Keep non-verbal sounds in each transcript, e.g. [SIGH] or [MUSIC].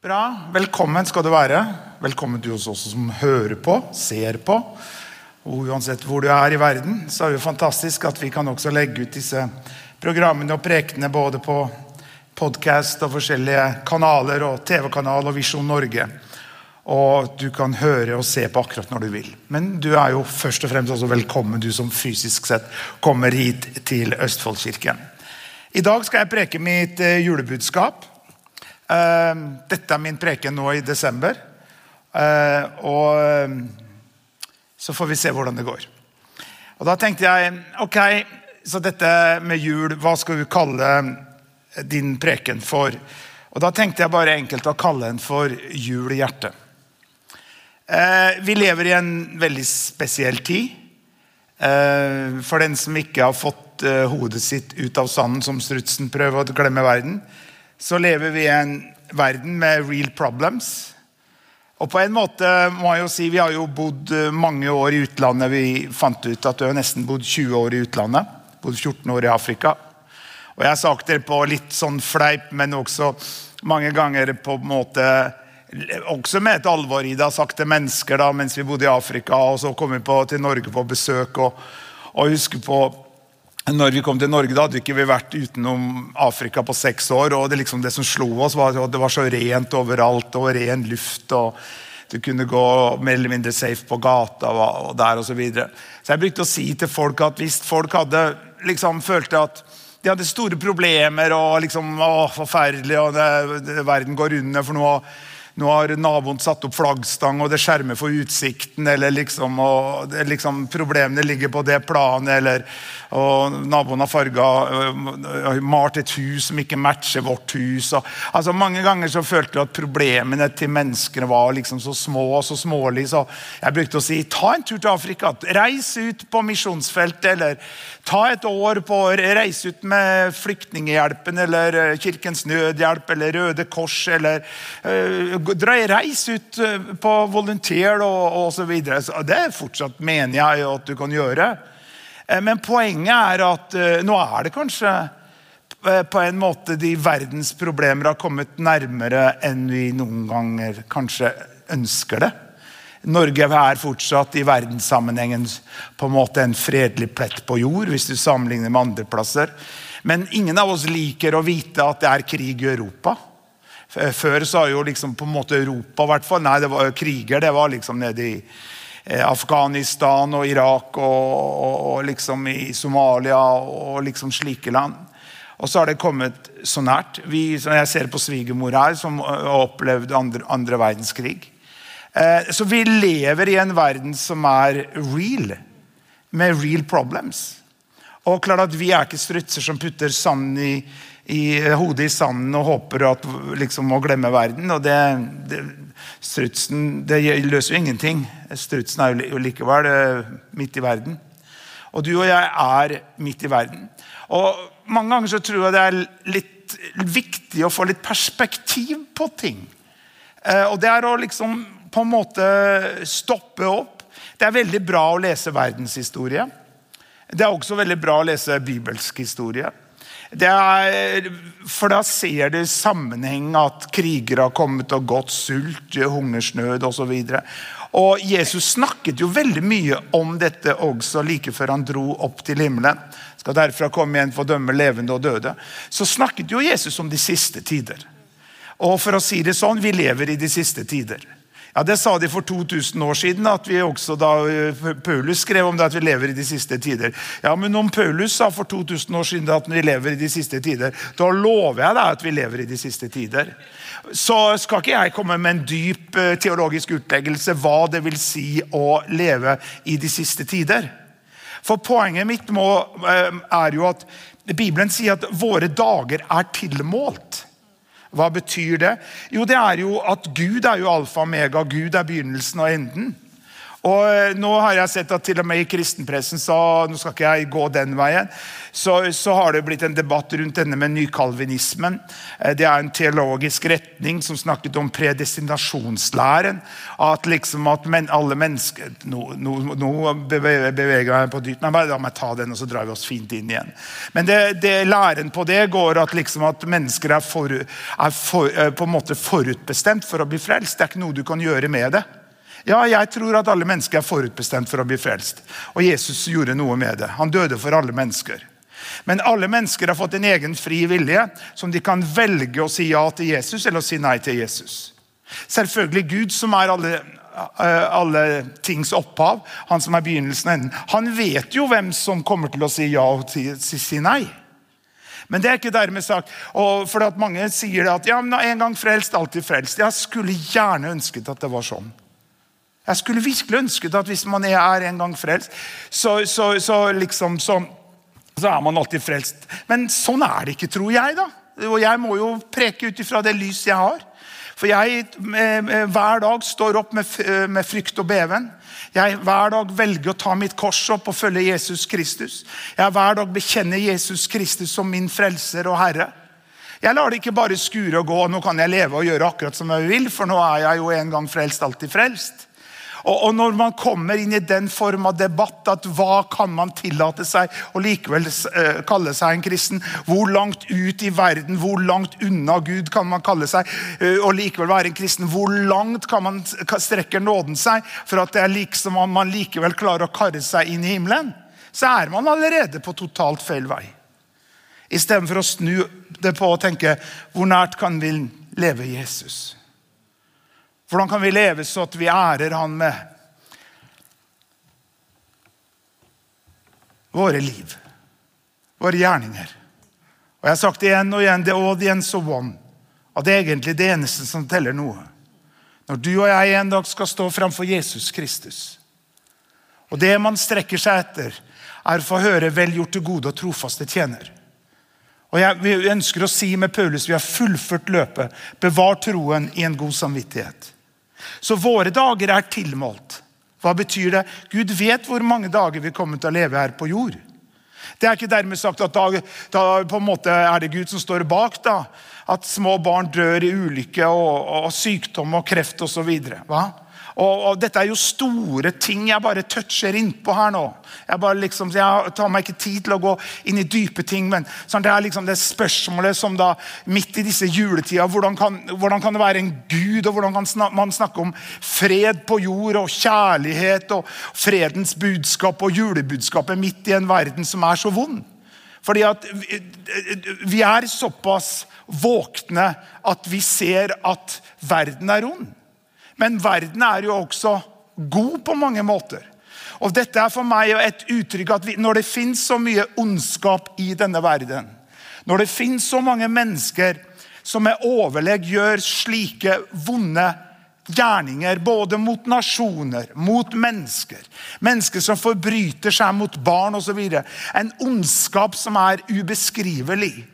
Bra. Velkommen skal du være. Velkommen du også som hører på, ser på. Og uansett hvor du er i verden, så er det jo fantastisk at vi kan også legge ut disse programmene og prekene både på podkast og forskjellige kanaler og TV-kanal og Visjon Norge. Og du kan høre og se på akkurat når du vil. Men du er jo først og fremst også velkommen, du som fysisk sett kommer hit til Østfoldkirken. I dag skal jeg preke mitt eh, julebudskap. Eh, Dette er min preken nå i desember. Eh, Og eh, så får vi se hvordan det går. Og da tenkte jeg ok, så dette med jul, hva skal du kalle din preken for? Og da tenkte jeg bare enkelt å kalle den for Jul i hjertet. Eh, Vi lever i en veldig spesiell tid. Eh, For den som ikke har fått eh, hodet sitt ut av sanden som strutsen prøver å glemme verden, så lever vi i en verden med real problems. Og på en måte må jeg jo si, Vi har jo bodd eh, mange år i utlandet. Vi fant ut at du har nesten bodd 20 år i utlandet. Bodd 14 år i Afrika. Og jeg har sagt det på litt sånn fleip, men også mange ganger på en måte Også med et alvor i det. Har sagt til mennesker da, mens vi bodde i Afrika, og så kom vi på, til Norge på besøk. og, og husker på når vi kom til Norge, da hadde vi ikke vært utenom Afrika på seks år. og Det, liksom, det som slo oss, var at det var så rent overalt, og ren luft. og Du kunne gå mer eller mindre safe på gata og, der osv. Så, videre. så jeg brukte å si til folk at hvis folk hadde liksom følte at de hadde store problemer og liksom, å, forferdelig, og det, det, verden går under for noe nå har naboen satt opp flaggstang, og det skjermer for utsikten. eller liksom, og liksom, Problemene ligger på det planet. eller og Naboen har farga, øh, malt et hus som ikke matcher vårt hus. Og, altså Mange ganger så følte jeg at problemene til menneskene var liksom så små og så smålige. Så jeg brukte å si ta en tur til Afrika. Reis ut på misjonsfeltet. Eller ta et år på å reise ut med Flyktninghjelpen eller øh, Kirkens Nødhjelp eller Røde Kors. eller uh, dra Reis ut på volunteer og så videre Det er fortsatt mener jeg at du kan gjøre. Men poenget er at nå er det kanskje på en måte de verdens problemer har kommet nærmere enn vi noen ganger kanskje ønsker det. Norge er fortsatt i verdenssammenhengen på en måte en fredelig plett på jord, hvis du sammenligner med andre plasser. Men ingen av oss liker å vite at det er krig i Europa. Før sa jo liksom på en måte Europa hvert Nei, det var kriger. Det var liksom nede i Afghanistan og Irak og, og, og liksom i Somalia og liksom slike land. Og så har det kommet så nært. Vi, jeg ser på svigermor her, som har opplevd andre, andre verdenskrig. Så vi lever i en verden som er real, med real problems. Og klart at Vi er ikke strutser som putter sand i, i hodet i sanden og håper at, liksom, å glemme verden. og det, det, Strutsen det løser jo ingenting. Strutsen er jo likevel midt i verden. Og du og jeg er midt i verden. Og Mange ganger så tror jeg det er litt viktig å få litt perspektiv på ting. Og Det er å liksom på en måte stoppe opp. Det er veldig bra å lese verdenshistorie. Det er også veldig bra å lese bibelsk historie. Er, for da ser du sammenheng at kriger har kommet og gått, sult, hungersnød osv. Og Jesus snakket jo veldig mye om dette også like før han dro opp til himmelen. Skal derfra komme igjen for å dømme levende og døde. Så snakket jo Jesus om de siste tider. Og for å si det sånn, vi lever i de siste tider. Ja, Det sa de for 2000 år siden, at vi også da Paulus skrev om det at vi lever i de siste tider. Ja, Men om Paulus sa for 2000 år siden at vi lever i de siste tider, da lover jeg deg at vi lever i de siste tider. Så skal ikke jeg komme med en dyp teologisk utleggelse hva det vil si å leve i de siste tider. For poenget mitt må, er jo at Bibelen sier at våre dager er tilmålt. Hva betyr det? Jo, det er jo at Gud er jo alfa og omega. Gud er begynnelsen og enden. Og eh, nå har jeg sett at til og med i kristenpressen så, nå skal ikke jeg gå den veien, så, så har det blitt en debatt rundt denne med nykalvinismen. Eh, det er en teologisk retning som snakket om predestinasjonslæren. At liksom at men, alle mennesker Nå, nå, nå beveger jeg meg på dypt, Nei, la meg ta den, og så drar vi oss fint inn igjen. Men det, det, læren på det går at, liksom at mennesker er, for, er for, eh, på en måte forutbestemt for å bli frelst. Det er ikke noe du kan gjøre med det. Ja, jeg tror at alle mennesker er forutbestemt for å bli frelst. Og Jesus gjorde noe med det. Han døde for alle mennesker. Men alle mennesker har fått en egen fri vilje som de kan velge å si ja til Jesus eller å si nei til Jesus. Selvfølgelig Gud, som er alle, eh, alle tings opphav, han som er begynnelsen og enden. Han vet jo hvem som kommer til å si ja og si nei. Men det er ikke dermed sagt. Og for at Mange sier at ja, men en gang frelst, alltid frelst. Jeg skulle gjerne ønsket at det var sånn. Jeg skulle virkelig ønsket at hvis man er en gang frelst, så, så, så, liksom, så, så er man alltid frelst. Men sånn er det ikke, tror jeg. da. Og jeg må jo preke ut ifra det lys jeg har. For jeg hver dag står opp med, med frykt og beven. Jeg hver dag velger å ta mitt kors opp og følge Jesus Kristus. Jeg hver dag bekjenner Jesus Kristus som min frelser og herre. Jeg lar det ikke bare skure og gå. Nå kan jeg leve og gjøre akkurat som jeg vil, for nå er jeg jo en gang frelst, alltid frelst. Og, og, Når man kommer inn i den form av debatt at hva kan man tillate seg og likevel uh, kalle seg en kristen? Hvor langt ut i verden, hvor langt unna Gud kan man kalle seg uh, og likevel være en kristen? Hvor langt kan man strekke nåden seg for at det er liksom om man likevel klarer å karre seg inn i himmelen? Så er man allerede på totalt feil vei. Istedenfor å snu det på og tenke hvor nært kan vi leve Jesus? Hvordan kan vi leve så at vi ærer Han med våre liv, våre gjerninger? Og Jeg har sagt det igjen og igjen, det er of one, at det er egentlig det eneste som teller noe. Når du og jeg en dag skal stå framfor Jesus Kristus. Og det man strekker seg etter, er å få høre 'vel gjort til gode og trofaste tjener'. Og jeg ønsker å si med Paulus vi har fullført løpet. Bevar troen i en god samvittighet. Så våre dager er tilmålt. Hva betyr det? Gud vet hvor mange dager vi kommer til å leve her på jord. Det er ikke dermed sagt at da, da på en måte er det Gud som står bak. da, At små barn dør i ulykke og, og sykdom og kreft osv. Og, og, Dette er jo store ting jeg bare toucher innpå her nå. Jeg, bare liksom, jeg tar meg ikke tid til å gå inn i dype ting, men sånn, det er liksom det spørsmålet som da, midt i disse juletida hvordan kan, hvordan kan det være en gud, og hvordan kan man snakke om fred på jord og kjærlighet og fredens budskap og julebudskapet midt i en verden som er så vond? Fordi at vi er såpass våkne at vi ser at verden er ond. Men verden er jo også god på mange måter. Og Dette er for meg et uttrykk at vi, når det fins så mye ondskap i denne verden, når det fins så mange mennesker som med overlegg gjør slike vonde gjerninger både mot nasjoner, mot mennesker, mennesker som forbryter seg mot barn osv. En ondskap som er ubeskrivelig.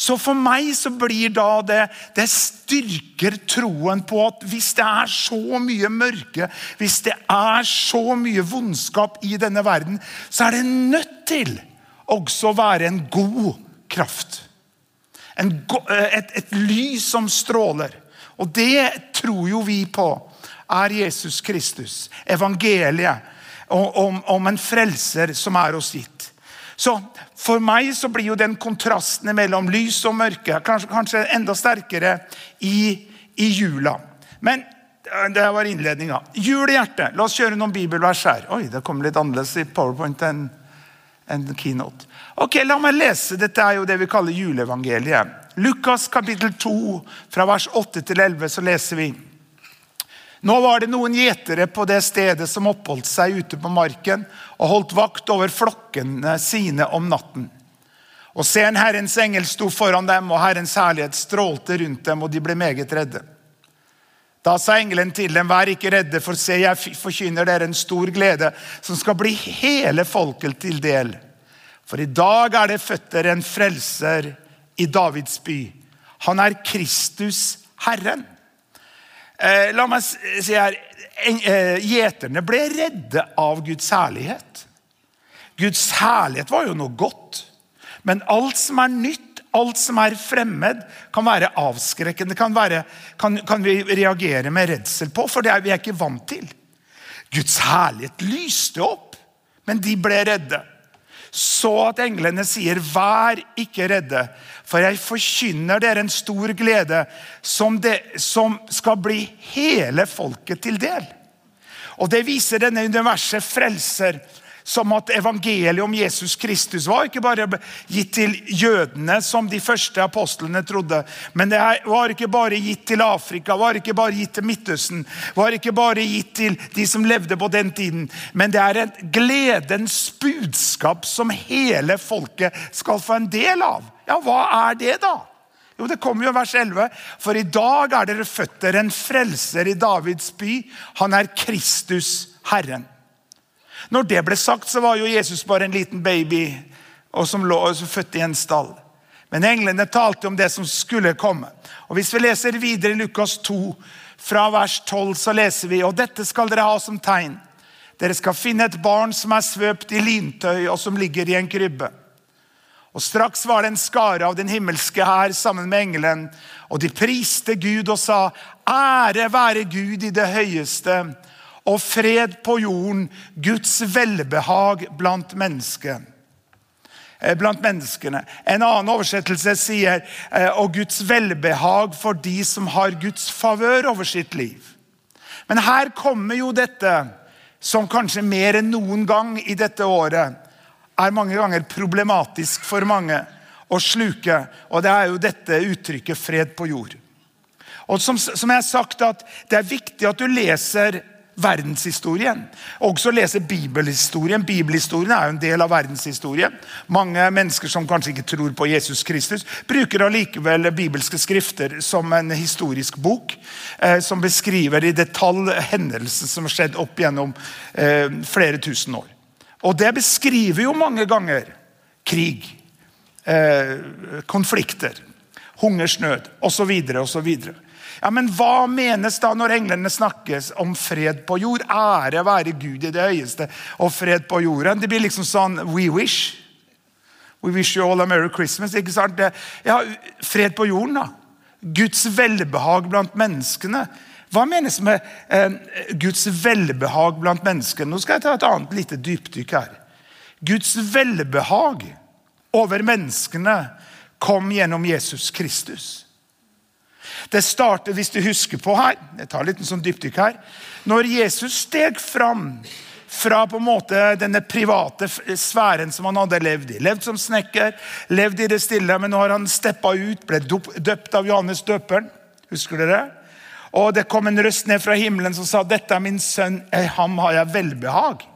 Så for meg så blir da det Det styrker troen på at hvis det er så mye mørke, hvis det er så mye vondskap i denne verden, så er det nødt til også å være en god kraft. En, et, et lys som stråler. Og det tror jo vi på er Jesus Kristus, evangeliet, om, om en frelser som er oss gitt. Så For meg så blir jo den kontrasten mellom lys og mørke kanskje, kanskje enda sterkere i, i, jula. Men eh, det var innledninga. Jul i hjertet. La oss kjøre noen bibelvers her. Oi, det kom litt annerledes i powerpoint enn en keynote. Ok, La meg lese. Dette er jo det vi kaller juleevangeliet. Lukas kapittel 2, fra vers 8 til 11, så leser vi. Nå var det noen gjetere på det stedet som oppholdt seg ute på marken og holdt vakt over flokkene sine om natten. Og se, en Herrens engel sto foran dem, og Herrens herlighet strålte rundt dem, og de ble meget redde. Da sa engelen til dem, vær ikke redde, for se, jeg forkynner dere en stor glede, som skal bli hele folket til del. For i dag er det født dere en frelser i Davids by. Han er Kristus Herren. Eh, La meg si her eh, Gjeterne ble redde av Guds herlighet. Guds herlighet var jo noe godt. Men alt som er nytt, alt som er fremmed, kan være avskrekkende. Kan, være, kan, kan vi reagere med redsel på, for det er vi ikke vant til. Guds herlighet lyste opp, men de ble redde. Så at englene sier, 'Vær ikke redde, for jeg forkynner dere en stor glede' som, det, som skal bli hele folket til del. Og Det viser denne universet frelser som at evangeliet om Jesus Kristus var ikke bare gitt til jødene, som de første apostlene trodde. Men det var ikke bare gitt til Afrika, var ikke bare gitt til Midtøsten, var ikke bare gitt til de som levde på den tiden. Men det er et gledens budskap som hele folket skal få en del av. Ja, hva er det, da? Jo, Det kommer jo vers 11. For i dag er dere føtter en frelser i Davids by. Han er Kristus Herren. Når det ble sagt, så var jo Jesus bare en liten baby og som lå og født i en stall. Men englene talte om det som skulle komme. Og Hvis vi leser videre i Lukas 2, fra vers 12, så leser vi og dette skal dere ha som tegn. Dere skal finne et barn som er svøpt i lintøy, og som ligger i en krybbe. Og Straks var det en skare av den himmelske hær sammen med engelen, og de priste Gud og sa, ære være Gud i det høyeste, og fred på jorden, Guds velbehag blant mennesket eh, blant menneskene. En annen oversettelse sier eh, og Guds velbehag for de som har Guds favør over sitt liv. Men her kommer jo dette som kanskje mer enn noen gang i dette året er mange ganger problematisk for mange å sluke. Og det er jo dette uttrykket 'fred på jord'. Og som, som jeg har sagt, at Det er viktig at du leser verdenshistorien. Også lese bibelhistorien. Bibelhistorien er jo en del av verdenshistorien. Mange mennesker som kanskje ikke tror på Jesus Kristus, bruker allikevel bibelske skrifter som en historisk bok eh, som beskriver i detalj hendelser som har skjedd opp gjennom eh, flere tusen år. Og det beskriver jo mange ganger krig, eh, konflikter, hungersnød osv. osv. Ja, Men hva menes da når englene snakkes om fred på jord? Ære være Gud i det høyeste og fred på jorden. Det blir liksom sånn We wish. We wish you all a merry Christmas. ikke sant? Ja, Fred på jorden, da. Guds velbehag blant menneskene. Hva menes med eh, Guds velbehag blant menneskene? Nå skal jeg ta et annet lite dypdykk her. Guds velbehag over menneskene kom gjennom Jesus Kristus. Det startet, hvis du husker på her, jeg tar litt en sånn dypdykk her, når Jesus steg fram fra på en måte denne private sfæren som han hadde levd i. Levd som snekker, levd i det stille, men nå har han steppa ut, ble døpt av Johannes døperen. Husker dere? Og det kom en røst ned fra himmelen som sa, 'Dette er min sønn, i ham har jeg velbehag'.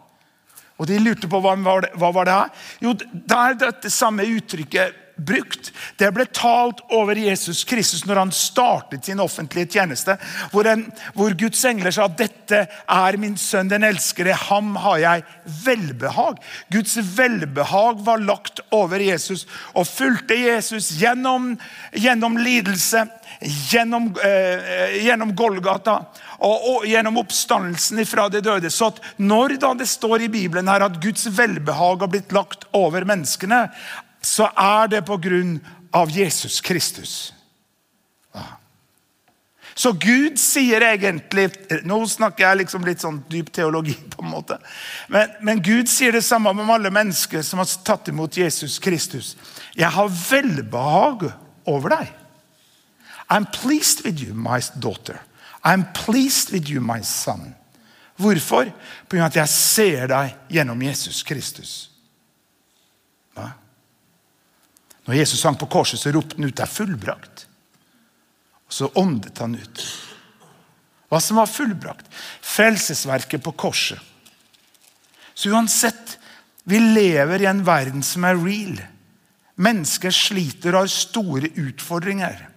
Og De lurte på hva det, hva var det her? Jo, da er dette samme uttrykket brukt. Det ble talt over Jesus Kristus når han startet sin offentlige tjeneste. Hvor, en, hvor Guds engler sa 'Dette er min sønn, den elskede. Ham har jeg velbehag'. Guds velbehag var lagt over Jesus og fulgte Jesus gjennom, gjennom lidelse, gjennom, eh, gjennom Golgata og, og, gjennom oppstandelsen fra de døde. Så at når da det står i Bibelen her at Guds velbehag har blitt lagt over menneskene, så er det på grunn av Jesus Kristus. Så Gud sier egentlig Nå snakker jeg liksom litt sånn dyp teologi, på en måte. Men, men Gud sier det samme om alle mennesker som har tatt imot Jesus Kristus. Jeg har velbehag over deg. I'm pleased with you, my daughter. I'm pleased with you, my son. Hvorfor? På grunn av at jeg ser deg gjennom Jesus Kristus. Hva? Når Jesus sang på korset, så ropte han ut 'Det er fullbrakt'. Og så åndet han ut. Hva som var fullbrakt? Frelsesverket på korset. Så uansett, vi lever i en verden som er real. Mennesker sliter og har store utfordringer.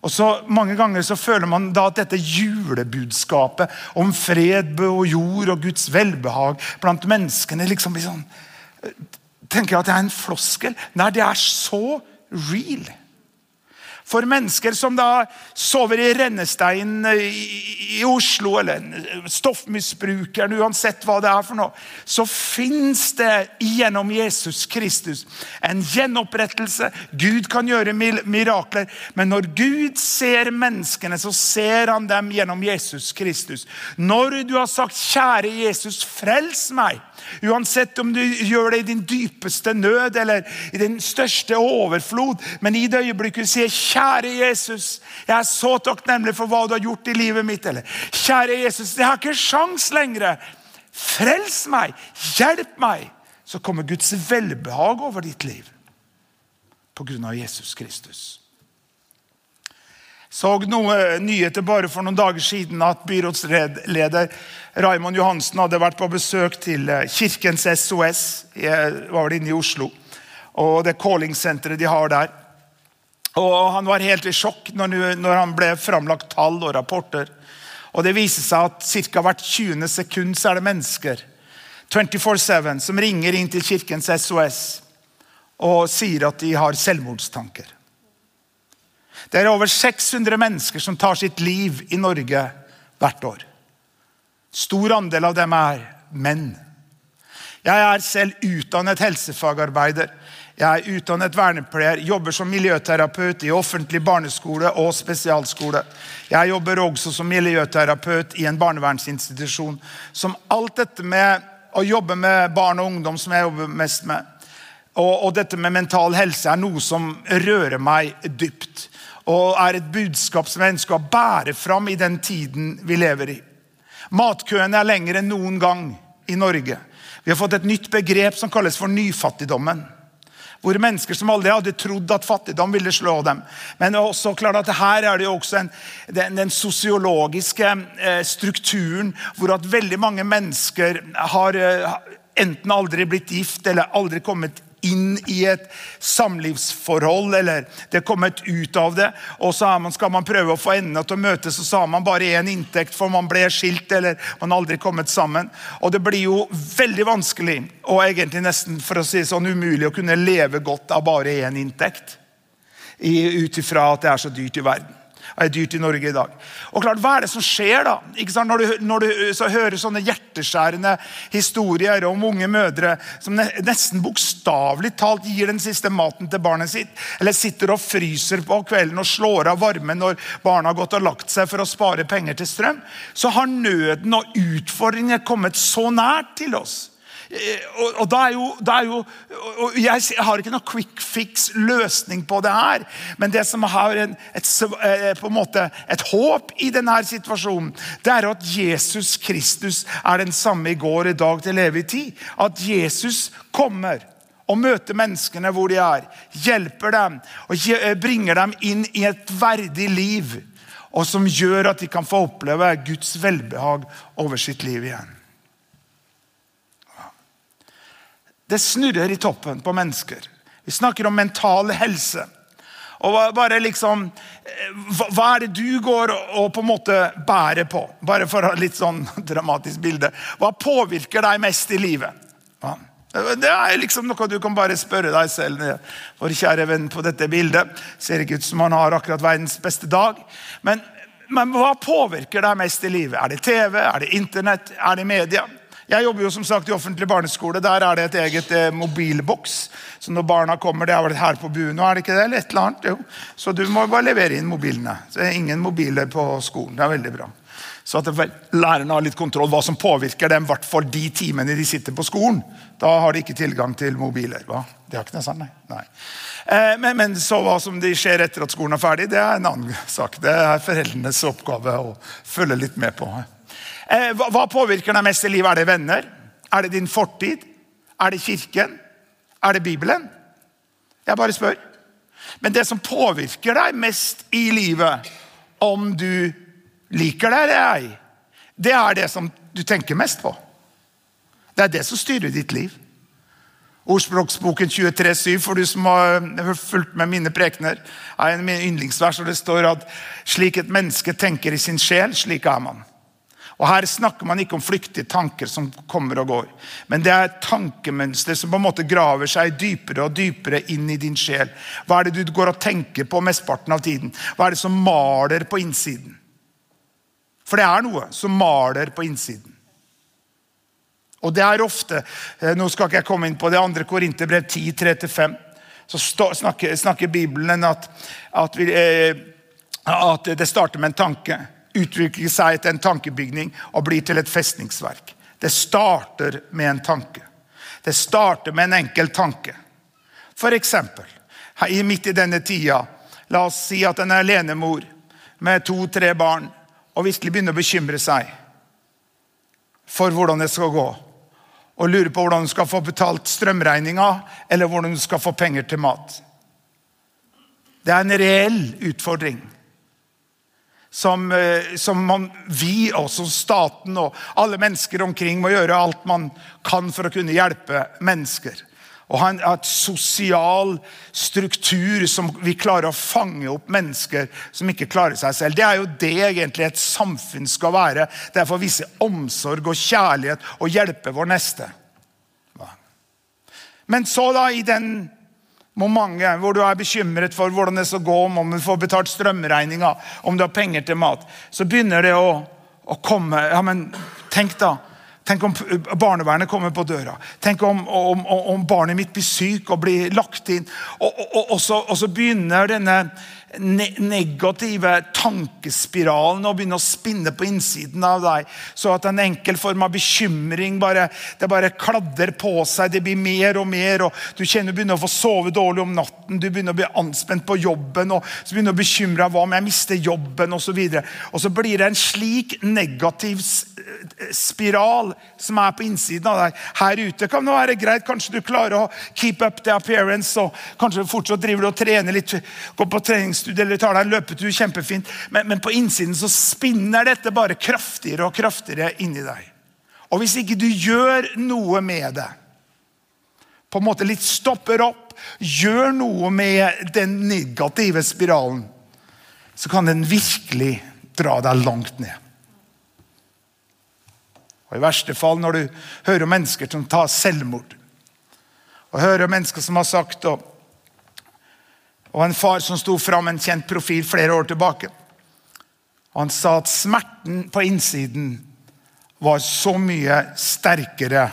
Og så Mange ganger så føler man da at dette julebudskapet om fred og jord og Guds velbehag blant menneskene liksom blir sånn tenker jeg at det er en floskel. Nei, det er så real. For mennesker som da sover i rennesteinen i, i Oslo, eller stoffmisbrukeren, uansett hva det er for noe, så fins det gjennom Jesus Kristus en gjenopprettelse. Gud kan gjøre mirakler, men når Gud ser menneskene, så ser han dem gjennom Jesus Kristus. Når du har sagt 'Kjære Jesus, frels meg', Uansett om du gjør det i din dypeste nød eller i din største overflod. Men i det øyeblikket du sier 'Kjære Jesus, jeg er så takknemlig for hva du har gjort i livet mitt', eller 'Kjære Jesus, jeg har ikke sjans lenger. Frels meg. Hjelp meg.' Så kommer Guds velbehag over ditt liv på grunn av Jesus Kristus. Så noen nyheter bare for noen dager siden at byrådsleder Raimond Johansen hadde vært på besøk til eh, Kirkens SOS var det inne i Oslo. Og det calling-senteret de har der. Og Han var helt i sjokk når, han ble framlagt tall og rapporter. Og Det viser seg at ca. hvert 20. sekund så er det mennesker 24-7 som ringer inn til Kirkens SOS og sier at de har selvmordstanker. Det er over 600 mennesker som tar sitt liv i Norge hvert år. Stor andel av dem er menn. Jeg er selv utdannet helsefagarbeider. Jeg er utdannet vernepleier, jobber som miljøterapeut i offentlig barneskole og spesialskole. Jeg jobber også som miljøterapeut i en barnevernsinstitusjon. Som alt dette med å jobbe med barn og ungdom, som jeg jobber mest med, og, og dette med mental helse, er noe som rører meg dypt. Og er et budskap som jeg ønsker å bære fram i den tiden vi lever i. Matkøene er lengre enn noen gang i Norge. Vi har fått et nytt begrep som kalles for nyfattigdommen. Hvor mennesker som aldri hadde trodd at fattigdom ville slå dem. Men også klart at her er det jo også en, den, den sosiologiske eh, strukturen hvor at veldig mange mennesker har eh, enten aldri blitt gift eller aldri kommet inn i et samlivsforhold, eller det er kommet ut av det. Og så man, skal man prøve å få endene til å møtes, og så har man bare én inntekt, for man ble skilt eller man har aldri kommet sammen. Og det blir jo veldig vanskelig, og egentlig nesten for å si sånn umulig, å kunne leve godt av bare én inntekt. Ut ifra at det er så dyrt i verden er dyrt i Norge i dag. Og klart, Hva er det som skjer da? Når du, når du hører sånne hjerteskjærende historier om unge mødre som nesten bokstavelig talt gir den siste maten til barnet sitt, eller sitter og fryser på kvelden og slår av varmen når barna har gått og lagt seg for å spare penger til strøm, så har nøden og utfordringene kommet så nært til oss. Eh, og, og, da er jo, da er jo og Jeg har ikke noe quick fix-løsning på det her. Men det som har en, et, eh, på en måte, et håp i denne situasjonen, det er at Jesus Kristus er den samme i går, i dag, til evig tid. At Jesus kommer og møter menneskene hvor de er. Hjelper dem og eh, bringer dem inn i et verdig liv. Og som gjør at de kan få oppleve Guds velbehag over sitt liv igjen. Det snurrer i toppen på mennesker. Vi snakker om mental helse. Og bare liksom, eh, Hva er det du går og på en måte bærer på? Bare for å ha litt sånn [LAUGHS] dramatisk bilde. Hva påvirker deg mest i livet? Det er liksom noe du kan bare spørre deg selv. Vår kjære venn på dette bildet ser ikke ut som han har akkurat verdens beste dag. Men, men hva påvirker deg mest i livet? Er det TV? Er det Internett? Er det media? Jeg jobber jo som sagt i offentlig barneskole. Der er det et eget eh, mobilboks. Så når barna kommer, det er vel her på buen nå, er det ikke det? Eller et eller annet? Jo. Så du må bare levere inn mobilene. Det er ingen mobiler på skolen. Det er veldig bra. Så at lærerne har litt kontroll hva som påvirker dem, i hvert fall de timene de sitter på skolen. Da har de ikke tilgang til mobiler. Hva? Det har ikke det sånn, nei. nei. Eh, men, men, så hva som de skjer etter at skolen er ferdig, det er en annen sak. Det er foreldrenes oppgave å følge litt med på. Eh, hva påvirker deg mest i livet? Er det venner? Er det din fortid? Er det kirken? Er det Bibelen? Jeg bare spør. Men det som påvirker deg mest i livet, om du liker det eller ei, det er det som du tenker mest på. Det er det som styrer ditt liv. Ordspråksboken 23,7, for du som har fulgt med mine prekener, er en av mine yndlingsvers. og Det står at slik et menneske tenker i sin sjel, slik er man. Og Her snakker man ikke om flyktige tanker som kommer og går, men det er tankemønster som på en måte graver seg dypere og dypere inn i din sjel. Hva er det du går og tenker på mesteparten av tiden? Hva er det som maler på innsiden? For det er noe som maler på innsiden. Og det er ofte eh, Nå skal ikke jeg komme inn på det andre Korinterbrev 10, 3-5. Så snakker, snakker, Bibelen at, at, vi, eh, at det starter med en tanke utvikler seg til en tankebygning og blir til et festningsverk. Det starter med en tanke. Det starter med en enkel tanke. For eksempel, midt i denne tida, la oss si at en alenemor med to-tre barn og virkelig begynner å bekymre seg for hvordan det skal gå. Og lurer på hvordan hun skal få betalt strømregninga, eller hvordan hun skal få penger til mat. Det er en reell utfordring som, eh, som man, vi, også staten og alle mennesker omkring, må gjøre alt man kan for å kunne hjelpe mennesker. Og ha en et sosial struktur som vi klarer å fange opp mennesker som ikke klarer seg selv. Det er jo det egentlig et samfunn skal være. Det er for å vise omsorg og kjærlighet og hjelpe vår neste. Men så, da, i den mange, hvor du er bekymret for hvordan det skal gå, om du får betalt strømregninga, om du har penger til mat, så begynner det å, å komme ja, men Tenk da, Tenk om barnevernet kommer på døra. Tenk om, om, om barnet mitt blir syk og blir lagt inn. Og, og, og, så, og så begynner denne negative tankespiralen og begynne å spinne på innsiden av deg. Så at en enkel form av bekymring bare, det bare kladder på seg. Det blir mer og mer. og Du kjenner du begynner å få sove dårlig om natten. Du begynner å bli anspent på jobben. og så begynner å bekymre deg hva om jeg mister jobben. Og, og så blir det en slik negativ spiral som er på innsiden av deg. Her ute kan det være greit. Kanskje du klarer å keep up the appearance. og Kanskje fortsatt driver du og trener litt, går på trenings treningsstudie eller tar deg en løpetur. kjempefint. Men, men, på innsiden så spinner dette bare kraftigere og kraftigere inni deg. Og hvis ikke du gjør noe med det, på en måte litt stopper opp, gjør noe med den negative spiralen, så kan den virkelig dra deg langt ned. Og I verste fall når du hører om mennesker som tar selvmord, og hører om mennesker som har sagt og og en far som sto fram en kjent profil flere år tilbake. Han sa at smerten på innsiden var så mye sterkere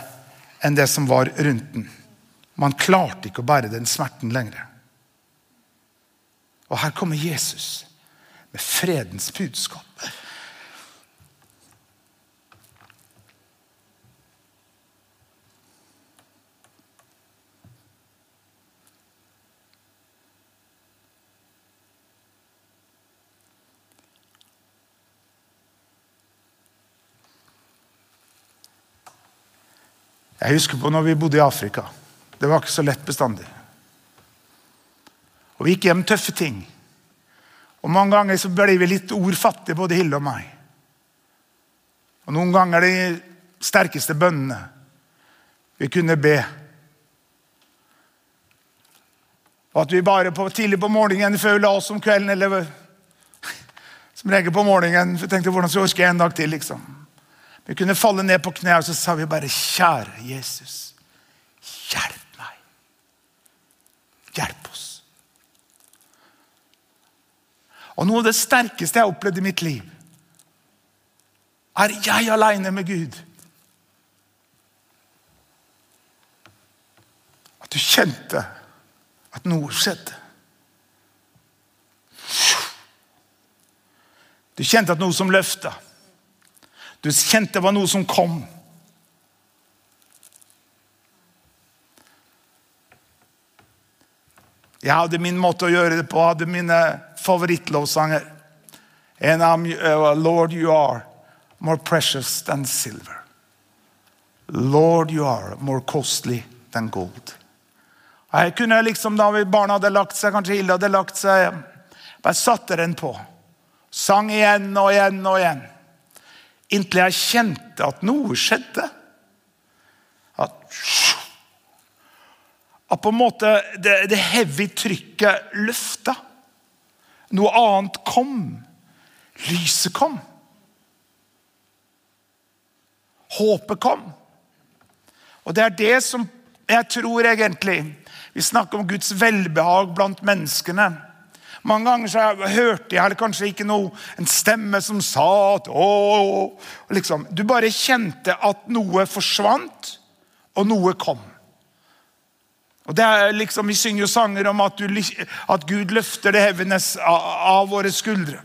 enn det som var rundt den. Man klarte ikke å bære den smerten lenger. Og her kommer Jesus med fredens budskap. Jeg husker på når vi bodde i Afrika. Det var ikke så lett bestandig. Og Vi gikk hjem tøffe ting. Og Mange ganger så ble vi litt ordfattige, både Hilde og meg. Og Noen ganger de sterkeste bønnene vi kunne be. Og at vi bare på, tidlig på morgenen før vi la oss om kvelden, eller [LAUGHS] som regel på morgenen, for tenkte hvordan skal jeg orke en dag til. liksom. Vi kunne falle ned på kne og så sa vi bare, 'Kjære Jesus, hjelp meg. Hjelp oss.' Og Noe av det sterkeste jeg har opplevd i mitt liv, er jeg aleine med Gud. At du kjente at noe skjedde. Du kjente at noe som løfta. Du kjente det var noe som kom. Jeg hadde min måte å gjøre det på, jeg hadde mine favorittlovsanger. And I'm, uh, Lord, you are more precious than silver. Lord, you are more costly than gold. Jeg kunne liksom, Da barna hadde lagt seg, kanskje Hilde hadde lagt seg, bare satte den på. Sang igjen og igjen og igjen. Inntil jeg kjente at noe skjedde. At, at på en måte det, det heavy trykket løfta. Noe annet kom. Lyset kom. håpet kom. Og det er det som jeg tror egentlig Vi snakker om Guds velbehag blant menneskene. Mange ganger så hørte jeg eller kanskje ikke noe, en stemme som sa at å, liksom. Du bare kjente at noe forsvant, og noe kom. Og det er liksom, Vi synger jo sanger om at, du, at Gud løfter det hevenes av, av våre skuldre.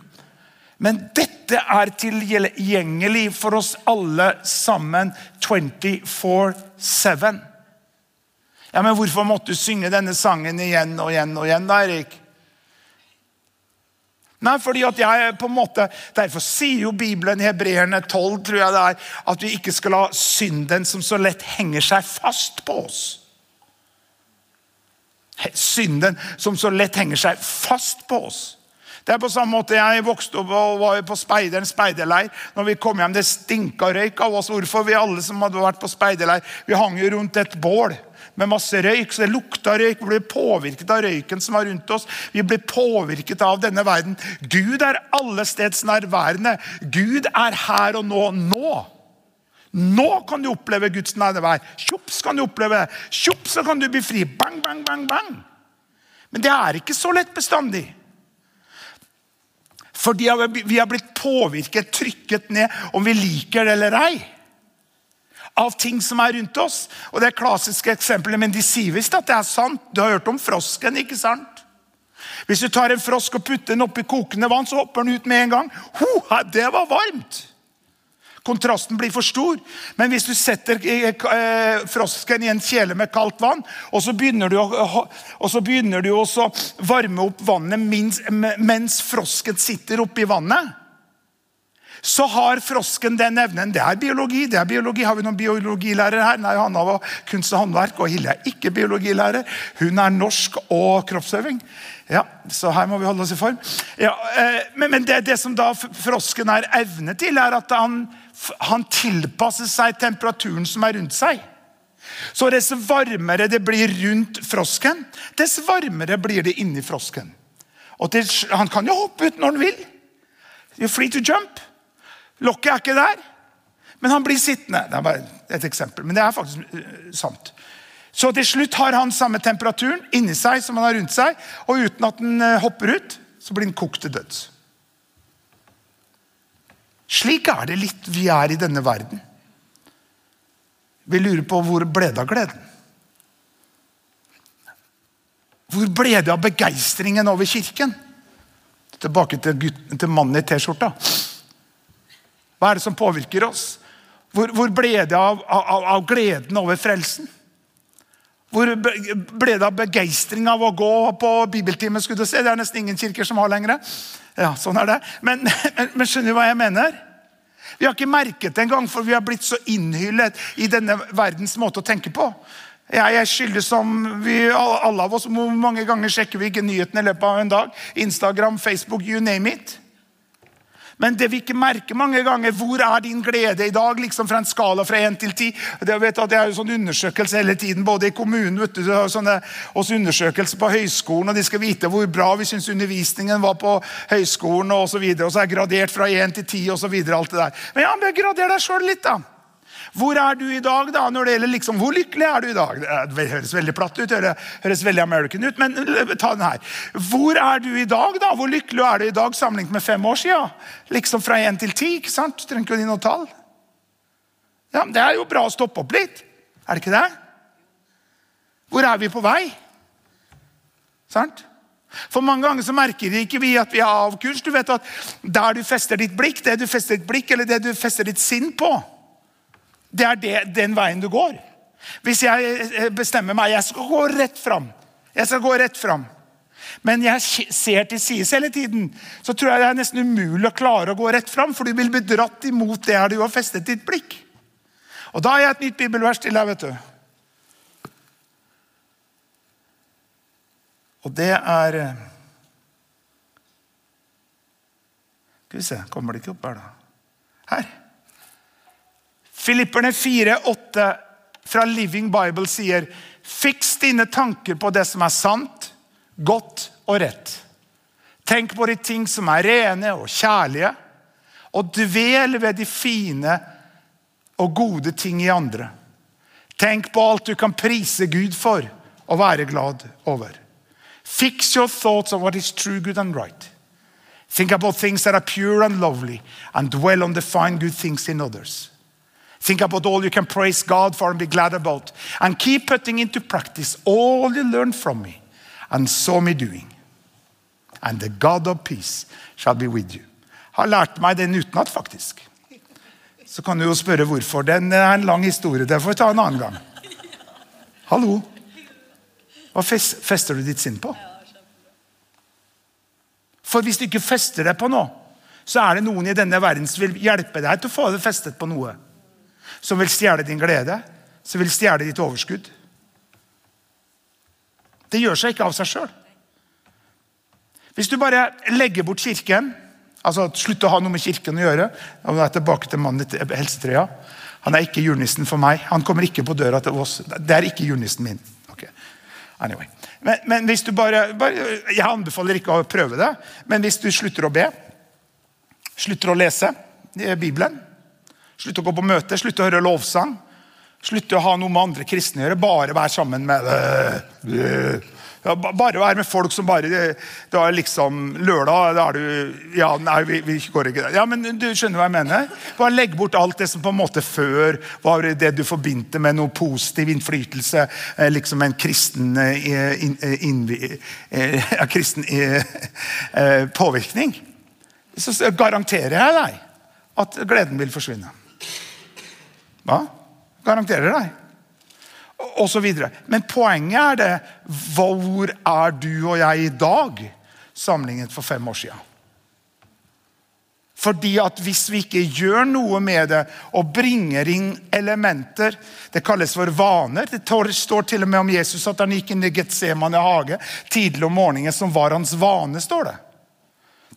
Men dette er tilgjengelig for oss alle sammen 24-7. Ja, Men hvorfor måtte du synge denne sangen igjen og igjen og igjen, da, Erik? Nei, fordi at jeg på en måte, Derfor sier jo Bibelen i Hebreerne 12 tror jeg det er, at vi ikke skal la synden som så lett henger seg fast på oss. Synden som så lett henger seg fast på oss. Det er på samme måte Jeg vokste opp og var på speideren speiderleir. Når vi kom hjem, Det stinka røyk av oss. Hvorfor? Vi alle som hadde vært på speiderleir, vi hang jo rundt et bål med masse røyk. så Det lukta røyk. Vi ble påvirket av røyken som var rundt oss. Vi ble påvirket av denne verden. Gud er allestedsnærværende. Gud er her og nå. Nå! Nå kan du oppleve Guds nærvær. Tjops kan du oppleve det. Tjops, så kan du bli fri. Bang, bang, bang, bang. Men det er ikke så lett bestandig. Fordi vi har blitt påvirket, trykket ned, om vi liker det eller ei av ting som er rundt oss. Og Det er klassiske eksempler, men de sier visst at det er sant. Du har hørt om frosken, ikke sant? Hvis du tar en frosk og putter den oppi kokende vann, så hopper den ut med en gang. Ho, det var varmt! Kontrasten blir for stor. Men hvis du setter eh, eh, frosken i en kjele med kaldt vann, og så begynner du å, begynner du å varme opp vannet mens, mens frosken sitter oppi vannet så har frosken den evnen. Det er biologi. det er biologi. Har vi noen biologilærere her? Nei, Hanna var kunst og håndverk, og Hilde er ikke biologilærer. Hun er norsk og kroppsøving. Ja, Så her må vi holde oss i form. Ja, eh, men, men det, det, som da frosken er evne til, er at han, han tilpasser seg temperaturen som er rundt seg. Så dess varmere det blir rundt frosken, dess varmere blir det inni frosken. Og til, Han kan jo hoppe ut når han vil. You're free to jump. Lokket er ikke der, men han blir sittende. Det er bare et eksempel, men det er faktisk uh, sant. Så til slutt har han samme temperaturen inni seg som han har rundt seg, og uten at den uh, hopper ut, så blir den kokt til døds. Slik er det litt vi er i denne verden. Vi lurer på hvor ble det av gleden? Hvor ble det av begeistringen over kirken? Tilbake til, gutten, til mannen i T-skjorta. Hva er det som påvirker oss? Hvor, hvor ble det av, av, av, gleden over frelsen? Hvor ble det av begeistring av å gå på bibeltime? skulle du se? Det er nesten ingen kirker som har lenger. Ja, sånn er det. Men, [LAUGHS] men, men skjønner du hva jeg mener? Vi har ikke merket det engang, for vi har blitt så innhyllet i denne verdens måte å tenke på. Jeg skylder skyldig som vi, alle av oss. Hvor mange ganger sjekker vi ikke nyhetene i løpet av en dag? Instagram, Facebook, you name it. Men det vi ikke merker mange ganger, hvor er din glede i dag? liksom Fra en skala fra 1 til 10. Det, vet det er jo sånn undersøkelse hele tiden, både i kommunen vet du, sånne, også undersøkelser på høyskolen. og De skal vite hvor bra vi syns undervisningen var på høyskolen. Og så, videre, og så er gradert fra 1 til 10 osv. Men ja, men grader deg sjøl litt, da. Hvor er du i dag, da? når det gjelder liksom, Hvor lykkelig er du i dag? Det høres veldig platt ut, det høres veldig American ut, men ta den her. Hvor er du i dag, da? Hvor lykkelig er du i dag sammenlignet med fem år siden? Liksom fra én til ti, ikke sant? Du trenger ikke å gi noe tall. Ja, men Det er jo bra å stoppe opp litt. Er det ikke det? Hvor er vi på vei? Sant? For Mange ganger så merker ikke vi at vi er av kurs. Du vet at Der du fester ditt blikk, det du fester ditt blikk, eller det du fester ditt sinn på, det er det, den veien du går. Hvis jeg eh, bestemmer meg jeg skal gå rett fram, jeg skal gå rett fram, men jeg ser til sides hele tiden, så tror jeg det er nesten umulig å klare å gå rett fram, for du vil bli dratt imot det du har festet ditt blikk. Og Da har jeg et nytt bibelvers til deg. vet du. Og det er eh, Skal vi se Kommer det ikke opp her, da? Her. Filipperne 4,8 fra Living Bible sier Fiks dine tanker på det som er sant, godt og rett. Tenk på de ting som er rene og kjærlige, og dvel ved de fine og gode ting i andre. Tenk på alt du kan prise Gud for og være glad over. Fix your thoughts on what is true, good and right. Think about things that are pure and lovely, and dwell on the fine good things in others. Think about all you can praise God for and be glad about, and keep putting into practice all you learned from me and saw me doing. And the God of peace shall be with you. Har lært meg den utenat, faktisk. Så kan du jo spørre hvorfor. Den er en lang historie. Det får vi ta en annen gang. Hallo. Hva fester du ditt sinn på? For hvis du ikke fester deg på noe, så er det noen i denne verden som vil hjelpe deg til å få det festet på noe. Som vil stjele din glede, som vil stjele ditt overskudd. Det gjør seg ikke av seg sjøl. Hvis du bare legger bort kirken, altså slutter å ha noe med kirken å gjøre og er tilbake til mannen i helsetrøya. Han er ikke julenissen for meg. Han kommer ikke på døra til oss. Det er ikke julenissen min. Okay. Anyway. Men, men, hvis du bare, bare, Jeg anbefaler ikke å prøve det, men hvis du slutter å be, slutter å lese Bibelen, slutter å gå på møter, slutte å høre lovsang, Slutte å ha noe med andre kristne å gjøre, bare være sammen med ja, bare være med folk som bare Det er liksom lørdag da er du Ja, nei, vi, vi går ikke der. Ja, men du skjønner hva jeg mener? Bare legg bort alt det som på en måte før var det du forbindte med noe positiv innflytelse. Eh, liksom en kristen, eh, in, eh, in, in, kristen påvirkning. Så garanterer jeg deg at gleden vil forsvinne. Hva? Garanterer deg og så videre. Men poenget er det hvor er du og jeg i dag sammenlignet for fem år siden? Fordi at Hvis vi ikke gjør noe med det og bringer inn elementer Det kalles for vaner. Det står til og med om Jesus at han gikk inn i Getsemane hage tidlig om morgenen, som var hans vane. står Det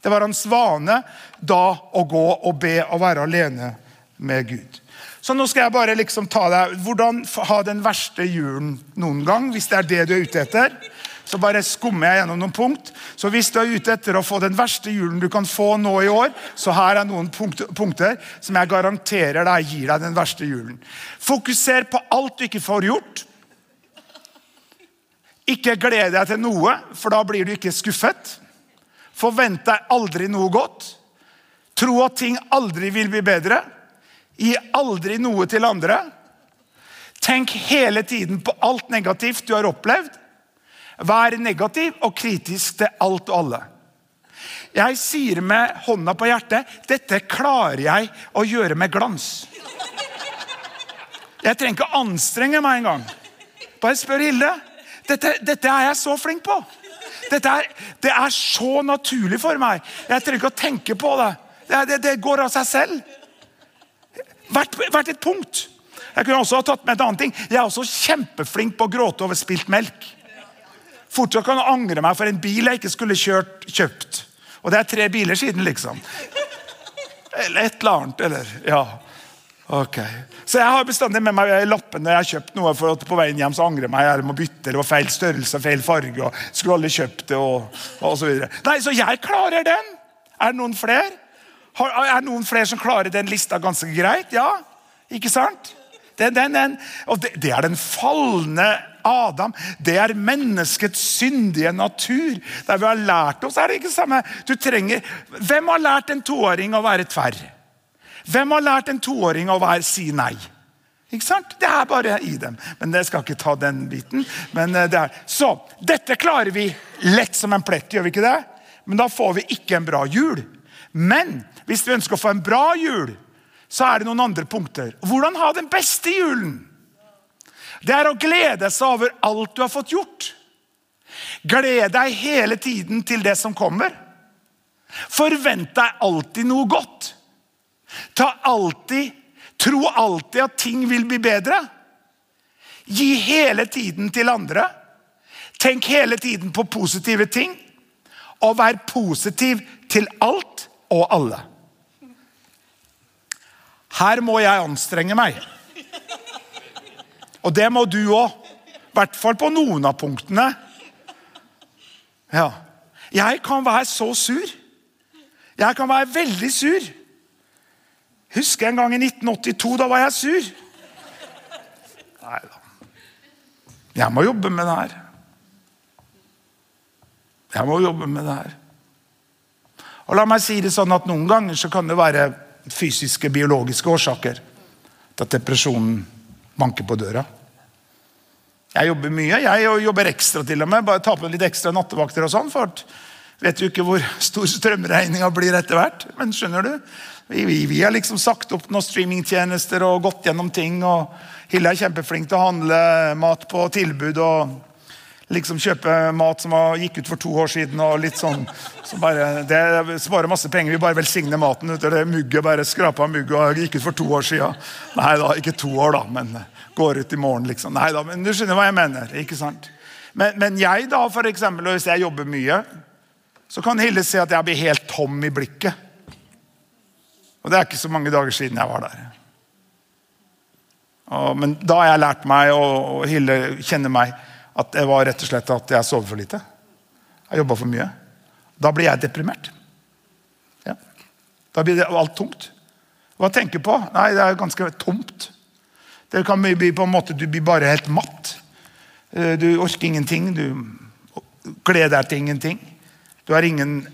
Det var hans vane da å gå og be og være alene med Gud. Så nå skal jeg bare liksom ta deg Hvordan ha den verste julen noen gang, hvis det er det du er ute etter. Så bare skummer jeg gjennom noen punkt. Så hvis du er ute etter å få den verste julen du kan få nå i år, så her er noen punkter som jeg garanterer deg gir deg den verste julen. Fokuser på alt du ikke får gjort. Ikke gled deg til noe, for da blir du ikke skuffet. Forvent deg aldri noe godt. Tro at ting aldri vil bli bedre. Gi aldri noe til andre. Tenk hele tiden på alt negativt du har opplevd. Vær negativ og kritisk til alt og alle. Jeg sier med hånda på hjertet dette klarer jeg å gjøre med glans. Jeg trenger ikke anstrenge meg engang. Bare spør Hilde. Dette, dette, er jeg så flink på. Er, det er så naturlig for meg. Jeg trenger ikke å tenke på det. Det, det, det går av seg selv. Hvert, hvert et punkt. Jeg kunne også ha tatt med et annet ting. Jeg er også kjempeflink på å gråte over spilt melk. Fortsatt kan jeg angre meg for en bil jeg ikke skulle kjørt, kjøpt. Og det er tre biler siden, liksom. Eller et eller annet. eller, ja. Ok. Så jeg har bestandig med meg lappen når jeg har kjøpt noe. for at på veien hjem så angrer jeg meg, jeg må bytte, det var feil størrelse feil farge. og skulle aldri kjøpt det, og, og så videre. Nei, Så jeg klarer den. Er det noen flere? Er det noen flere som klarer den lista ganske greit? Ja, ikke sant? Den, den, den. Og det, det, er den falne Adam. Det er menneskets syndige natur. Der vi har lært oss, er det ikke samme. Du trenger, Hvem har lært en toåring å være tverr? Hvem har lært en toåring å være, si nei? Ikke sant? Det er bare i dem. Men jeg skal ikke ta den biten. Men eh, det er. Så, Dette klarer vi lett som en plett, gjør vi ikke det? Men da får vi ikke en bra jul. Men hvis du ønsker å få en bra jul, så er det noen andre punkter. Hvordan ha den beste julen? Det er å glede seg over alt du har fått gjort. Gled deg hele tiden til det som kommer. Forvent deg alltid noe godt. Ta alltid, Tro alltid at ting vil bli bedre. Gi hele tiden til andre. Tenk hele tiden på positive ting. Og vær positiv til alt og alle. Her må jeg anstrenge meg. Og det må du òg. I hvert fall på noen av punktene. Ja. Jeg kan være så sur. Jeg kan være veldig sur. Husker jeg en gang i 1982. Da var jeg sur. Nei da. Jeg må jobbe med det her. Jeg må jobbe med det her. Og la meg si det sånn at Noen ganger så kan det være fysiske, biologiske årsaker til at depresjonen banker på døra. Jeg jobber mye. Jeg jobber ekstra til og med. Bare ta på litt ekstra nattevakter og sånn. for Vet jo ikke hvor stor strømregninga blir etter hvert. Men skjønner du? Vi, vi, vi, har liksom sagt opp noen streamingtjenester og gått gjennom ting. og Hille er kjempeflink til å handle mat på tilbud. og liksom kjøpe mat som gikk ut for to år siden. og litt sånn, så bare, Det sparer masse penger. Vi bare velsigner maten. ut det mugget, bare Skrapa mugg og gikk ut for to år siden. Nei da, ikke to år, da, men går ut i morgen, liksom. Nei da, men du skjønner hva jeg mener. ikke sant? Men, men jeg, da, for eksempel, og hvis jeg jobber mye, så kan Hilde se at jeg blir helt tom i blikket. Og det er ikke så mange dager siden jeg var der. Og, men da har jeg lært meg, og, og Hilde kjenner meg at det var rett og slett at jeg sover for lite. Jeg jobba for mye. Da blir jeg deprimert. Ja. Da blir det alt tungt. Hva tenker du på? Nei, det er ganske tomt. Det kan bli på en måte, Du blir bare helt matt. Eh, du orker ingenting. Du gleder deg til ingenting. Du har ingen,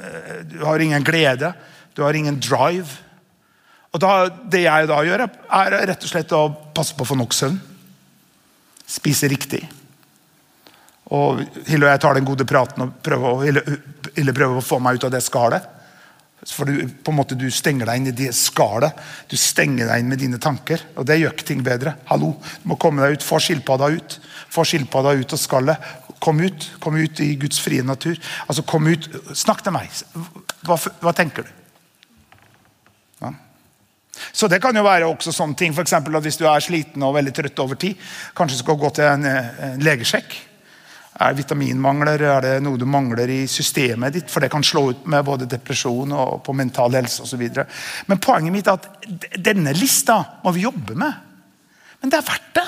eh, du har ingen glede. Du har ingen drive. Og da, Det jeg da gjør, er rett og slett å passe på å få nok søvn. Spise riktig. Og Hille og jeg tar den gode praten og prøver, Hille, Hille prøver å få meg ut av det skallet. For du, på en måte, du stenger deg inn i det skallet. Du stenger deg inn med dine tanker. Og det gjør ikke ting bedre. Hallo, Du må komme deg ut. Få skilpadda ut. Få skilpadda ut av skallet. Kom ut. Kom ut i Guds frie natur. Altså, kom ut. Snakk til meg. Hva, hva tenker du? Så det kan jo være også sånne ting, for at Hvis du er sliten og veldig trøtt over tid, kanskje skal gå til en, en legesjekk. Er det vitaminmangler? Er det noe du mangler i systemet ditt? For det kan slå ut med både depresjon og på mental helse osv. Men poenget mitt er at denne lista må vi jobbe med. Men det er verdt det.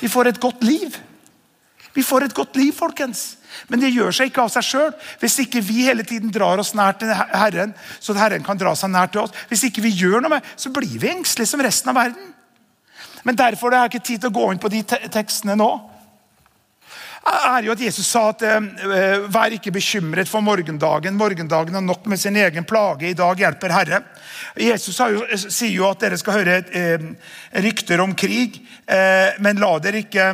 Vi får et godt liv. Vi får et godt liv, folkens. Men det gjør seg ikke av seg sjøl. Hvis ikke vi hele tiden drar oss nær til Herren, så Herren kan dra seg nær til oss. Hvis ikke vi gjør noe med, så blir vi engstelige som resten av verden. Men derfor det jeg ikke tid til å gå inn på de te tekstene nå. er jo at Jesus sa at eh, vær ikke bekymret for morgendagen. Morgendagen har nok med sin egen plage. I dag hjelper Herre. Jesus jo, sier jo at dere skal høre eh, rykter om krig, eh, men la dere ikke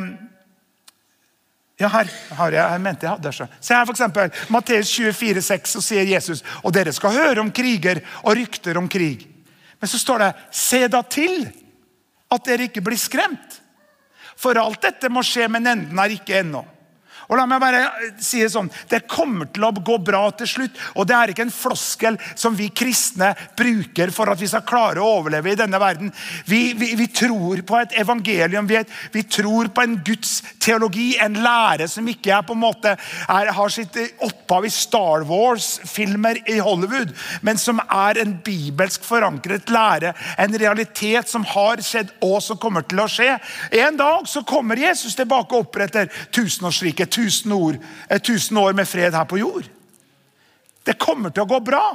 ja, her har jeg, jeg mente jeg hadde det. Se her, eksempel, Matteus 24, 6, så sier Jesus og dere skal høre om kriger og rykter om krig. Men så står det se da til at dere ikke blir skremt. For alt dette må skje, men enden er ikke ennå. Og la meg bare si Det sånn, det kommer til å gå bra til slutt. og Det er ikke en floskel som vi kristne bruker for at vi skal klare å overleve i denne verden. Vi, vi, vi tror på et evangelium, vi, vi, tror på en Guds teologi, en lære som ikke er på en måte er, har sitt opphav i Star Wars-filmer i Hollywood, men som er en bibelsk forankret lære. En realitet som har skjedd og som kommer til å skje. En dag så kommer Jesus tilbake og oppretter tusenårsriket tusen, år, tusen år med fred her på jord. Det kommer til å gå bra.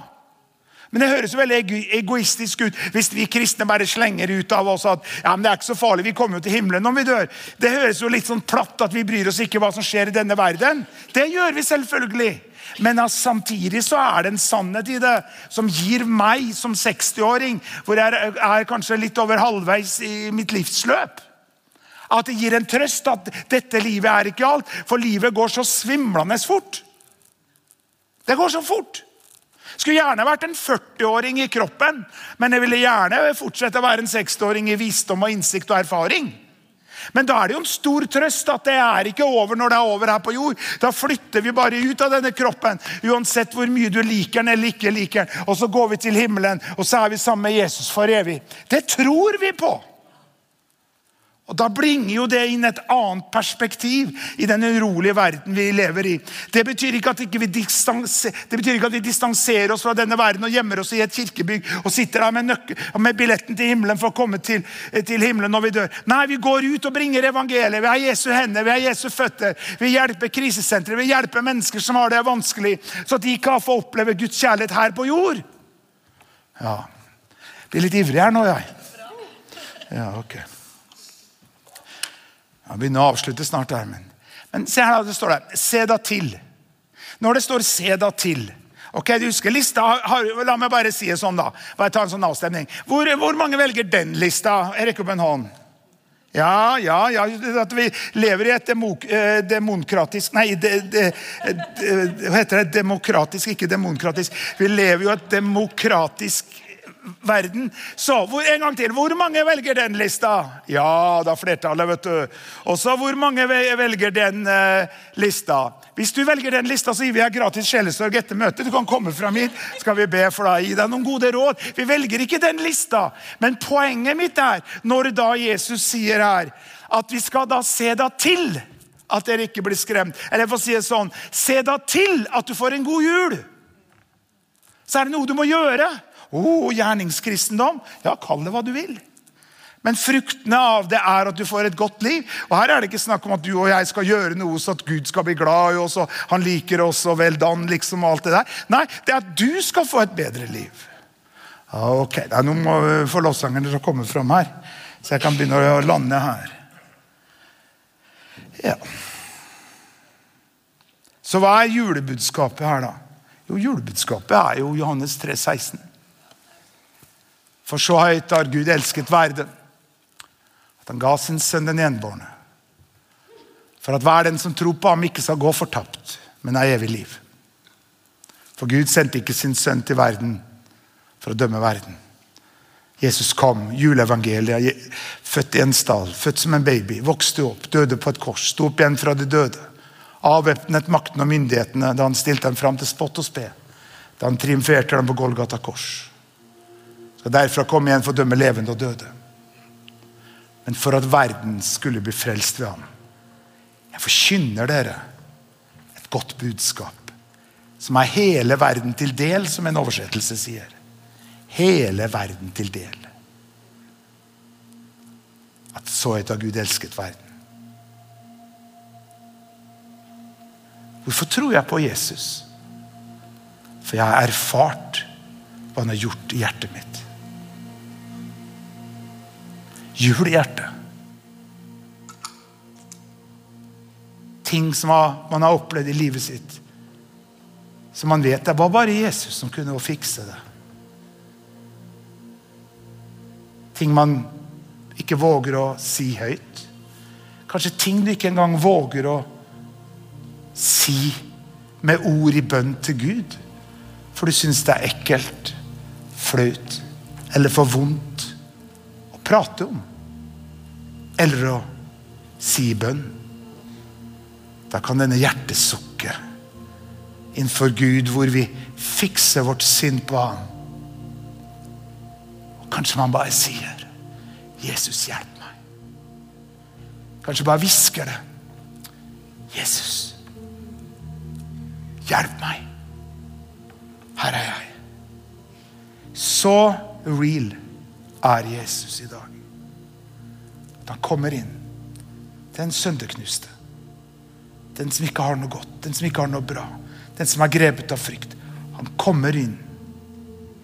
Men det høres jo veldig egoistisk ut hvis vi kristne bare slenger ut av oss at ja, men det er ikke så farlig, vi kommer jo til himmelen om vi dør. Det høres jo litt sånn platt at vi bryr oss ikke hva som skjer i denne verden. Det gjør vi selvfølgelig. Men samtidig så er det en sannhet i det som gir meg som 60-åring, hvor jeg er kanskje litt over halvveis i mitt livsløp at det gir en trøst at dette livet er ikke alt. For livet går så svimlende fort. Det går så fort. Skulle gjerne vært en 40-åring i kroppen, men jeg ville gjerne fortsette å være en 60-åring i visdom og innsikt og erfaring. Men da er det jo en stor trøst at det er ikke over når det er over her på jord. Da flytter vi bare ut av denne kroppen, uansett hvor mye du liker den eller ikke liker den. Og så går vi til himmelen, og så er vi sammen med Jesus for evig. Det tror vi på. Og Da bringer jo det inn et annet perspektiv i den urolige verden vi lever i. Det betyr ikke at, ikke vi, ikke at vi distanserer oss fra denne verden og gjemmer oss i et kirkebygg og sitter der med, med billetten til himmelen for å komme til, til, himmelen når vi dør. Nei, vi går ut og bringer evangeliet. Vi har Jesu hender, vi har Jesu føtter. Vi hjelper krisesentre, vi hjelper mennesker som har det vanskelig, så de kan få oppleve Guds kjærlighet her på jord. Ja, Blir litt ivrig her nå, jeg. Ja, ok. Jeg begynner å avslutte snart her, men, men se her, det står der. Se da til. Når det står 'se da til' Ok, du husker lista, har, La meg bare si det sånn, da. Bare ta en sånn avstemning. Hvor, hvor mange velger den lista? Rekk opp en hånd. Ja, ja, ja. At vi lever i et demok, eh, demokratisk Nei, de, de, de, hva heter det? Demokratisk, ikke demokratisk. Vi lever jo i et demokratisk verden. Så hvor, en gang til. Hvor mange velger den lista? Ja, da flertallet, vet du. Også hvor mange velger den uh, lista? Hvis du velger den lista, så gir vi deg gratis sjelesorg etter møtet. Du kan komme fram hit, skal vi be for deg. Gi deg noen gode råd. Vi velger ikke den lista. Men poenget mitt er, når da Jesus sier her at vi skal da se da til at dere ikke blir skremt. Eller jeg får si det sånn, se da til at du får en god jul. Så er det noe du må gjøre. Oh, gjerningskristendom. Ja, kall det hva du vil. Men fruktene av det er at du får et godt liv. Og Her er det ikke snakk om at du og jeg skal gjøre noe så at Gud skal bli glad i oss og han liker oss og vel dan, liksom og alt det der. Nei, det er at du skal få et bedre liv. Ok, Nå må få lovsangerne komme fram her, så jeg kan begynne å lande her. Ja. Så hva er julebudskapet her, da? Jo, Julebudskapet er jo Johannes 3, 16. For så høyt har Gud elsket verden at han ga sin sønn den enbårne. For at hver den som tror på ham, ikke skal gå fortapt, men ha evig liv. For Gud sendte ikke sin sønn til verden for å dømme verden. Jesus kom, juleevangeliet, født i en stall, født som en baby, vokste opp, døde på et kors, sto opp igjen fra de døde. Avvæpnet makten og myndighetene da han stilte dem fram til spott og spe. Da han triumferte dem på Golgata kors. Skal derfra komme igjen for å dømme levende og døde men for at verden skulle bli frelst ved ham. Jeg forkynner dere et godt budskap som er hele verden til del, som en oversettelse sier. Hele verden til del. At så høyt har Gud elsket verden. Hvorfor tror jeg på Jesus? For jeg har erfart hva han har gjort i hjertet mitt. Julehjerte. Ting som man har opplevd i livet sitt. Som man vet det var bare Jesus som kunne fikse det. Ting man ikke våger å si høyt. Kanskje ting du ikke engang våger å si med ord i bønn til Gud. For du syns det er ekkelt, flaut eller for vondt å prate om eller å si bønn. Da kan denne hjertesukket innenfor Gud, hvor vi fikser vårt sinn på Han. Og kanskje man bare sier 'Jesus, hjelp meg'. Kanskje bare hvisker det. 'Jesus, hjelp meg'. Her er jeg. Så real er Jesus i dag. Han kommer inn. Den sønderknuste. Den som ikke har noe godt, den som ikke har noe bra. Den som er grepet av frykt. Han kommer inn.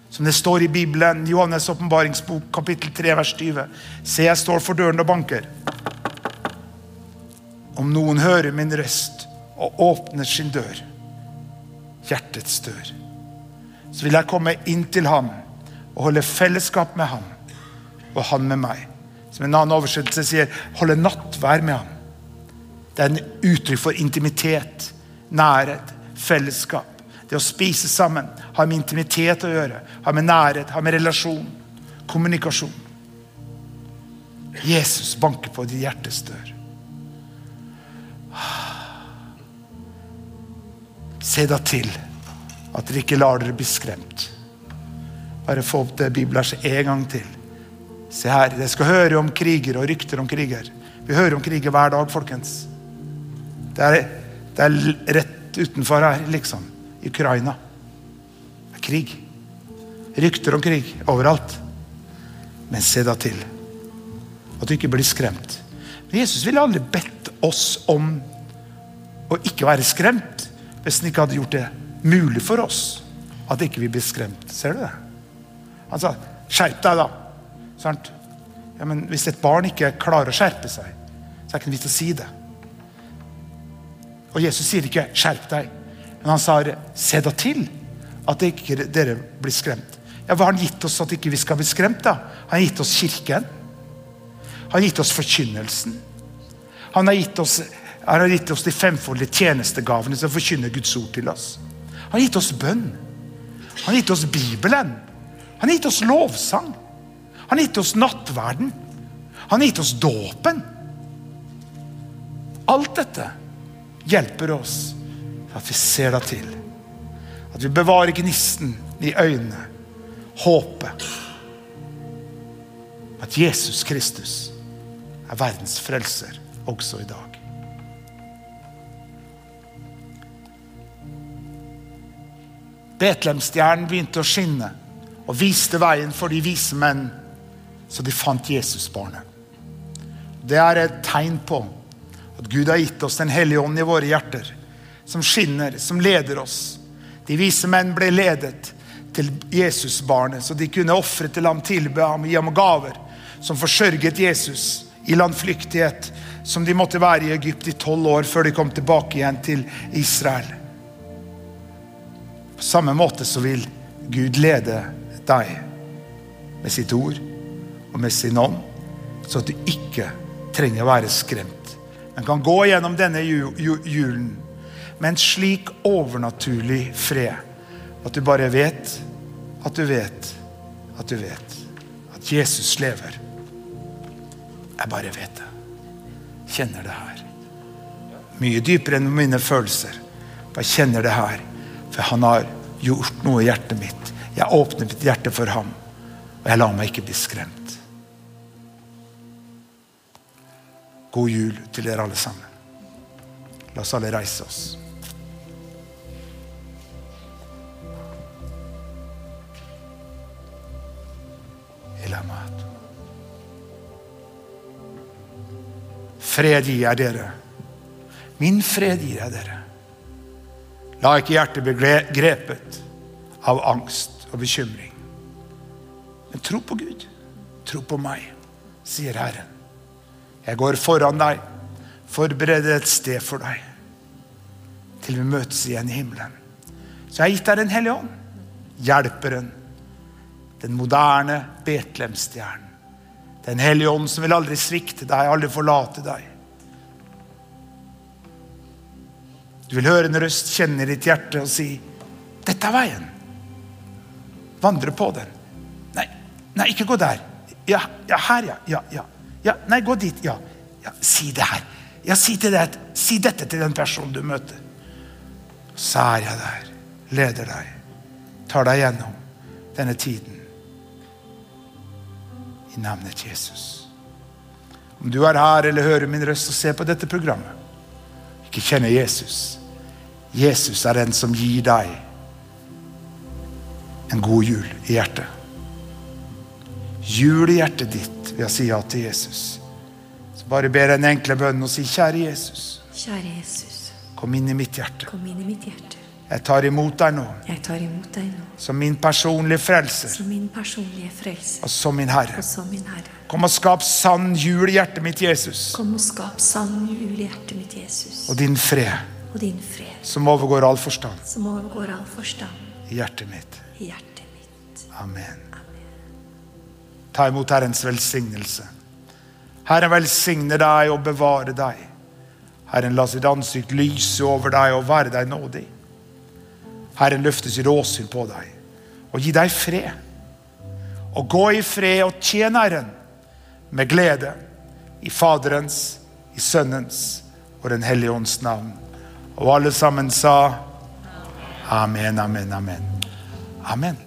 Som det står i Bibelen, Johannes' åpenbaringsbok, kapittel 3, vers 20. Se, jeg står for døren og banker. Om noen hører min røst og åpner sin dør, hjertets dør, så vil jeg komme inn til ham og holde fellesskap med ham, og han med meg. Som en annen oversettelse sier, holde nattvær med ham. Det er en uttrykk for intimitet, nærhet, fellesskap. Det å spise sammen har med intimitet å gjøre. Har med nærhet, har med relasjon, kommunikasjon. Jesus banker på ditt hjertes dør. Se da til at dere ikke lar dere bli skremt. Bare få opp det bibelverset en gang til. Se her, dere skal høre om kriger og rykter om kriger. Vi hører om kriger hver dag, folkens. Det er, det er rett utenfor her, liksom. I Ukraina. Det er krig. Rykter om krig overalt. Men se da til at du ikke blir skremt. Men Jesus ville aldri bedt oss om å ikke være skremt hvis han ikke hadde gjort det mulig for oss at ikke vi blir skremt. Ser du det? Han sa, 'Skjerp deg', da. Ja, men hvis et barn ikke klarer å skjerpe seg, så er det ikke noe vits å si det. Og Jesus sier ikke 'skjerp deg', men han sa 'se da til at ikke dere blir skremt'. Ja, Hva har han gitt oss at ikke vi skal bli skremt? da? Han har gitt oss kirken. Han har gitt oss forkynnelsen. Han har gitt oss, han har gitt oss de femfoldige tjenestegavene som forkynner Guds ord til oss. Han har gitt oss bønn. Han har gitt oss Bibelen. Han har gitt oss lovsang. Han gitt oss nattverden. Han gitt oss dåpen. Alt dette hjelper oss at vi ser deg til. At vi bevarer gnisten i øynene, håpet. At Jesus Kristus er verdens frelser også i dag. Betlehemstjernen begynte å skinne og viste veien for de vise menn, så de fant Jesusbarnet. Det er et tegn på at Gud har gitt oss Den hellige ånd i våre hjerter, som skinner, som leder oss. De vise menn ble ledet til Jesusbarnet, så de kunne ofre til ham, tilbe ham, gi ham gaver som forsørget Jesus i landflyktighet, som de måtte være i Egypt i tolv år før de kom tilbake igjen til Israel. På samme måte så vil Gud lede deg med sitt ord og med sin ånd, så at du ikke trenger å være skremt. Men kan gå gjennom denne ju- ju- julen med en slik overnaturlig fred at du bare vet at du vet at du vet at Jesus lever. Jeg bare vet det. Kjenner det her. Mye dypere enn mine følelser. Bare kjenner det her. For han har gjort noe i hjertet mitt. Jeg åpner mitt hjerte for ham. Og jeg lar meg ikke bli skremt. God jul til dere alle sammen. La oss alle reise oss. Fred gir jeg dere. Min fred gir jeg dere. La ikke hjertet bli grepet av angst og bekymring. Men tro på Gud. Tro på meg, sier Herren. Jeg går foran deg, forbereder et sted for deg, til vi møtes igjen i himmelen. Så jeg har gitt deg Den hellige ånd, hjelperen, den moderne Betlehemstjernen. Den hellige ånd som vil aldri svikte deg, aldri forlate deg. Du vil høre en røst, kjenne i ditt hjerte og si 'Dette er veien'. Vandre på den. Nei, nei, ikke gå der. Ja, ja her, ja. ja, ja. Ja. Nei, gå dit. Ja. ja. Si det her. Ja, si, til det, si dette til den personen du møter. Så er jeg der. Leder deg. Tar deg gjennom denne tiden. I navnet Jesus. Om du er her eller hører min røst og ser på dette programmet, ikke kjenner Jesus. Jesus er den som gir deg en god jul i hjertet. Jul i hjertet ditt ved å si ja til Jesus. Så bare ber jeg en enkle bønn og si, kjære Jesus, Kjære Jesus, kom inn i mitt hjerte. kom inn i mitt hjerte. Jeg tar imot deg nå Jeg tar imot deg nå som min personlige frelser som min personlige frelser og som min Herre. og som min Herre. Kom og skap sann jul i hjertet mitt, Jesus, Kom og skap sann jul i hjertet mitt, Jesus, og din fred og din fred som overgår all forstand som overgår all forstand i hjertet mitt. i hjertet mitt. Amen. Ta imot Herrens velsignelse. Herren velsigne deg og bevare deg. Herren la sitt ansikt lyse over deg og være deg nådig. Herren løfte sitt åsyn på deg og gi deg fred. Og gå i fred og tjen Herren med glede i Faderens, i Sønnens og Den hellige ånds navn. Og alle sammen sa Amen, amen, amen. Amen.